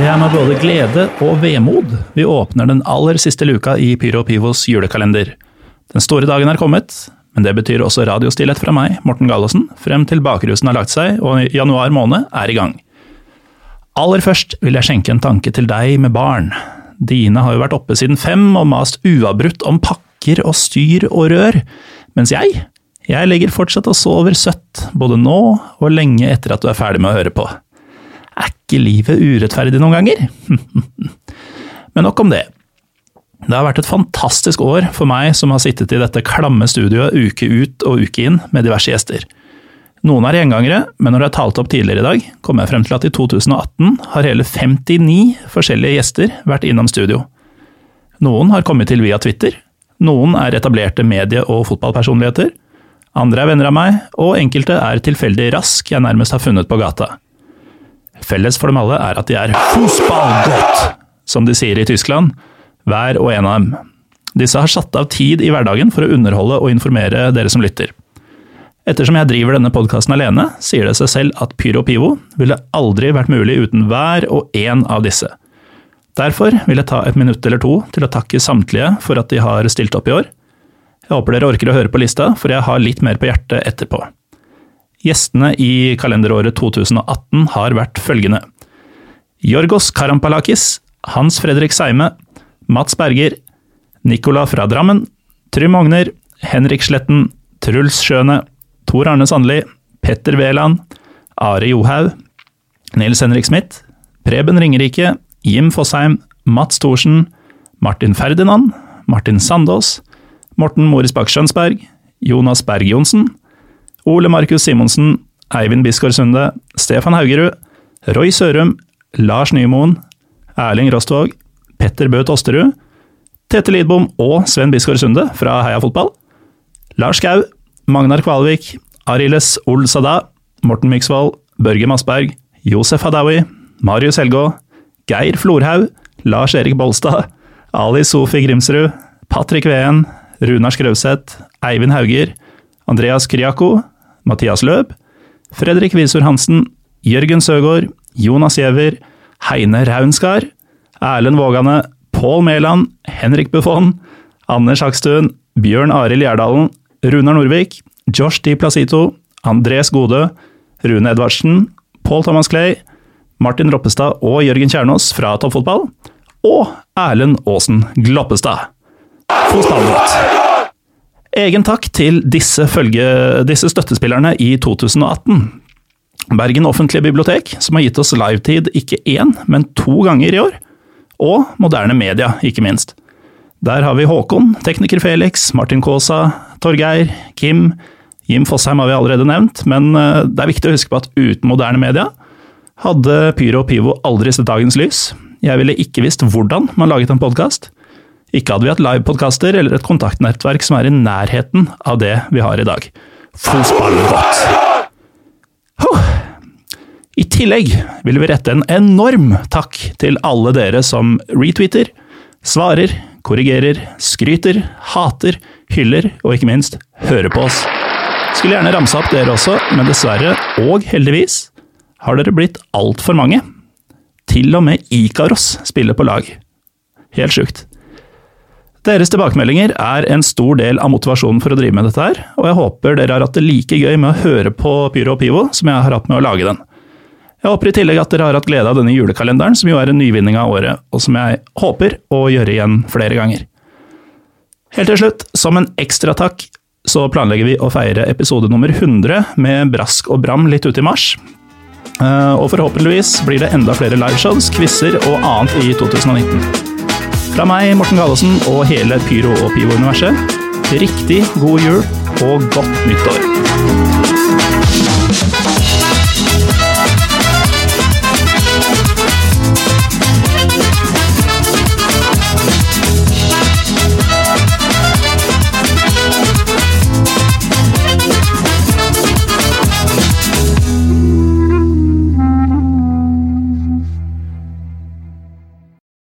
Det er med både glede og vemod vi åpner den aller siste luka i Pyro Pivos julekalender. Den store dagen er kommet, men det betyr også radiostillhet fra meg, Morten Gallosen, frem til bakrusen har lagt seg og januar måned er i gang. Aller først vil jeg skjenke en tanke til deg med barn. Dine har jo vært oppe siden fem og mast uavbrutt om pakker og styr og rør, mens jeg, jeg ligger fortsatt og sover søtt, både nå og lenge etter at du er ferdig med å høre på. Er ikke livet urettferdig noen ganger? Men nok om det. Det har vært et fantastisk år for meg som har sittet i dette klamme studioet uke ut og uke inn med diverse gjester. Noen er gjengangere, men når jeg talte opp tidligere i dag, kom jeg frem til at i 2018 har hele 59 forskjellige gjester vært innom studio. Noen har kommet til via Twitter, noen er etablerte medie- og fotballpersonligheter, andre er venner av meg, og enkelte er tilfeldig rask jeg nærmest har funnet på gata. Felles for dem alle er at de er fotballgodt, som de sier i Tyskland, hver og en av dem. Disse har satt av tid i hverdagen for å underholde og informere dere som lytter. Ettersom jeg driver denne podkasten alene, sier det seg selv at Pyro Pivo ville aldri vært mulig uten hver og en av disse. Derfor vil jeg ta et minutt eller to til å takke samtlige for at de har stilt opp i år. Jeg håper dere orker å høre på lista, for jeg har litt mer på hjertet etterpå. Gjestene i kalenderåret 2018 har vært følgende. Jorgos Karampalakis, Hans Fredrik Seime, Mats Berger, Nicola fra Drammen, Trym Ogner, Henrik Sletten, Truls Sjøne, Tor Arne Sandli, Petter Wæland, Are Johaug, Nils Henrik Smith, Preben Ringerike, Jim Fosheim, Mats Thorsen, Martin Ferdinand, Martin Sandås, Morten Morisbakk Skjønsberg, Jonas Berg Johnsen, Ole Markus Simonsen, Eivind Bisgaard Sunde, Stefan Haugerud, Roy Sørum, Lars Nymoen, Erling Rostvåg, Petter Bøth Tosterud, Tete Lidbom og Sven Bisgaard Sunde fra Heia Fotball, Lars Skau, Magnar Kvalvik, Ariles Ol Sada, Morten Myksvold, Børge Massberg, Josef Hadaoui, Marius Helgå, Geir Florhaug, Lars Erik Bolstad, Ali Sofi Grimsrud, Patrick Ween, Runar Skrauseth, Eivind Hauger, Andreas Kryako, Mathias Løb, Fredrik Visor Hansen, Jørgen Søgaard, Jonas Giæver, Heine Raunskar, Erlend Vågane, Pål Mæland, Henrik Buffon, Anders Hakstuen, Bjørn Arild Gjerdalen, Runar Norvik, Josh Di Placito, Andres Gode, Rune Edvardsen, Paul Thomas Clay, Martin Roppestad og Jørgen Kjernås fra Toppfotball, og Erlend Aasen Gloppestad. Fotballgodt! Egen takk til disse, følge, disse støttespillerne i 2018. Bergen offentlige bibliotek, som har gitt oss livetid ikke én, men to ganger i år. Og moderne media, ikke minst. Der har vi Håkon, tekniker Felix, Martin Kaasa, Torgeir, Kim. Jim Fosheim har vi allerede nevnt, men eh, det er viktig å huske på at uten moderne media hadde Pyro og Pivo aldri sett dagens lys. Jeg ville ikke visst hvordan man laget en podkast. Ikke hadde vi hatt livepodkaster eller et kontaktnettverk som er i nærheten av det vi har i dag. Fotballgodt! Huh. I tillegg vil vi rette en enorm takk til alle dere som retweeter, svarer, korrigerer, skryter, hater, hyller og ikke minst hører på oss. Skulle gjerne ramse opp dere også, men dessverre, og heldigvis, har dere blitt altfor mange. Til og med Ikaros spiller på lag. Helt sjukt. Deres tilbakemeldinger er en stor del av motivasjonen for å drive med dette her, og jeg håper dere har hatt det like gøy med å høre på Pyro og Pivo som jeg har hatt med å lage den. Jeg håper i tillegg at dere har hatt glede av denne julekalenderen, som jo er en nyvinning av året, og som jeg håper å gjøre igjen flere ganger. Helt til slutt, som en ekstra takk, så planlegger vi å feire episode nummer 100 med brask og bram litt ute i mars. Eh, og forhåpentligvis blir det enda flere liveshows, quizer og annet i 2019. Fra meg, Morten Galaasen og hele Pyro og Pivo-universet, riktig god jul og godt nyttår!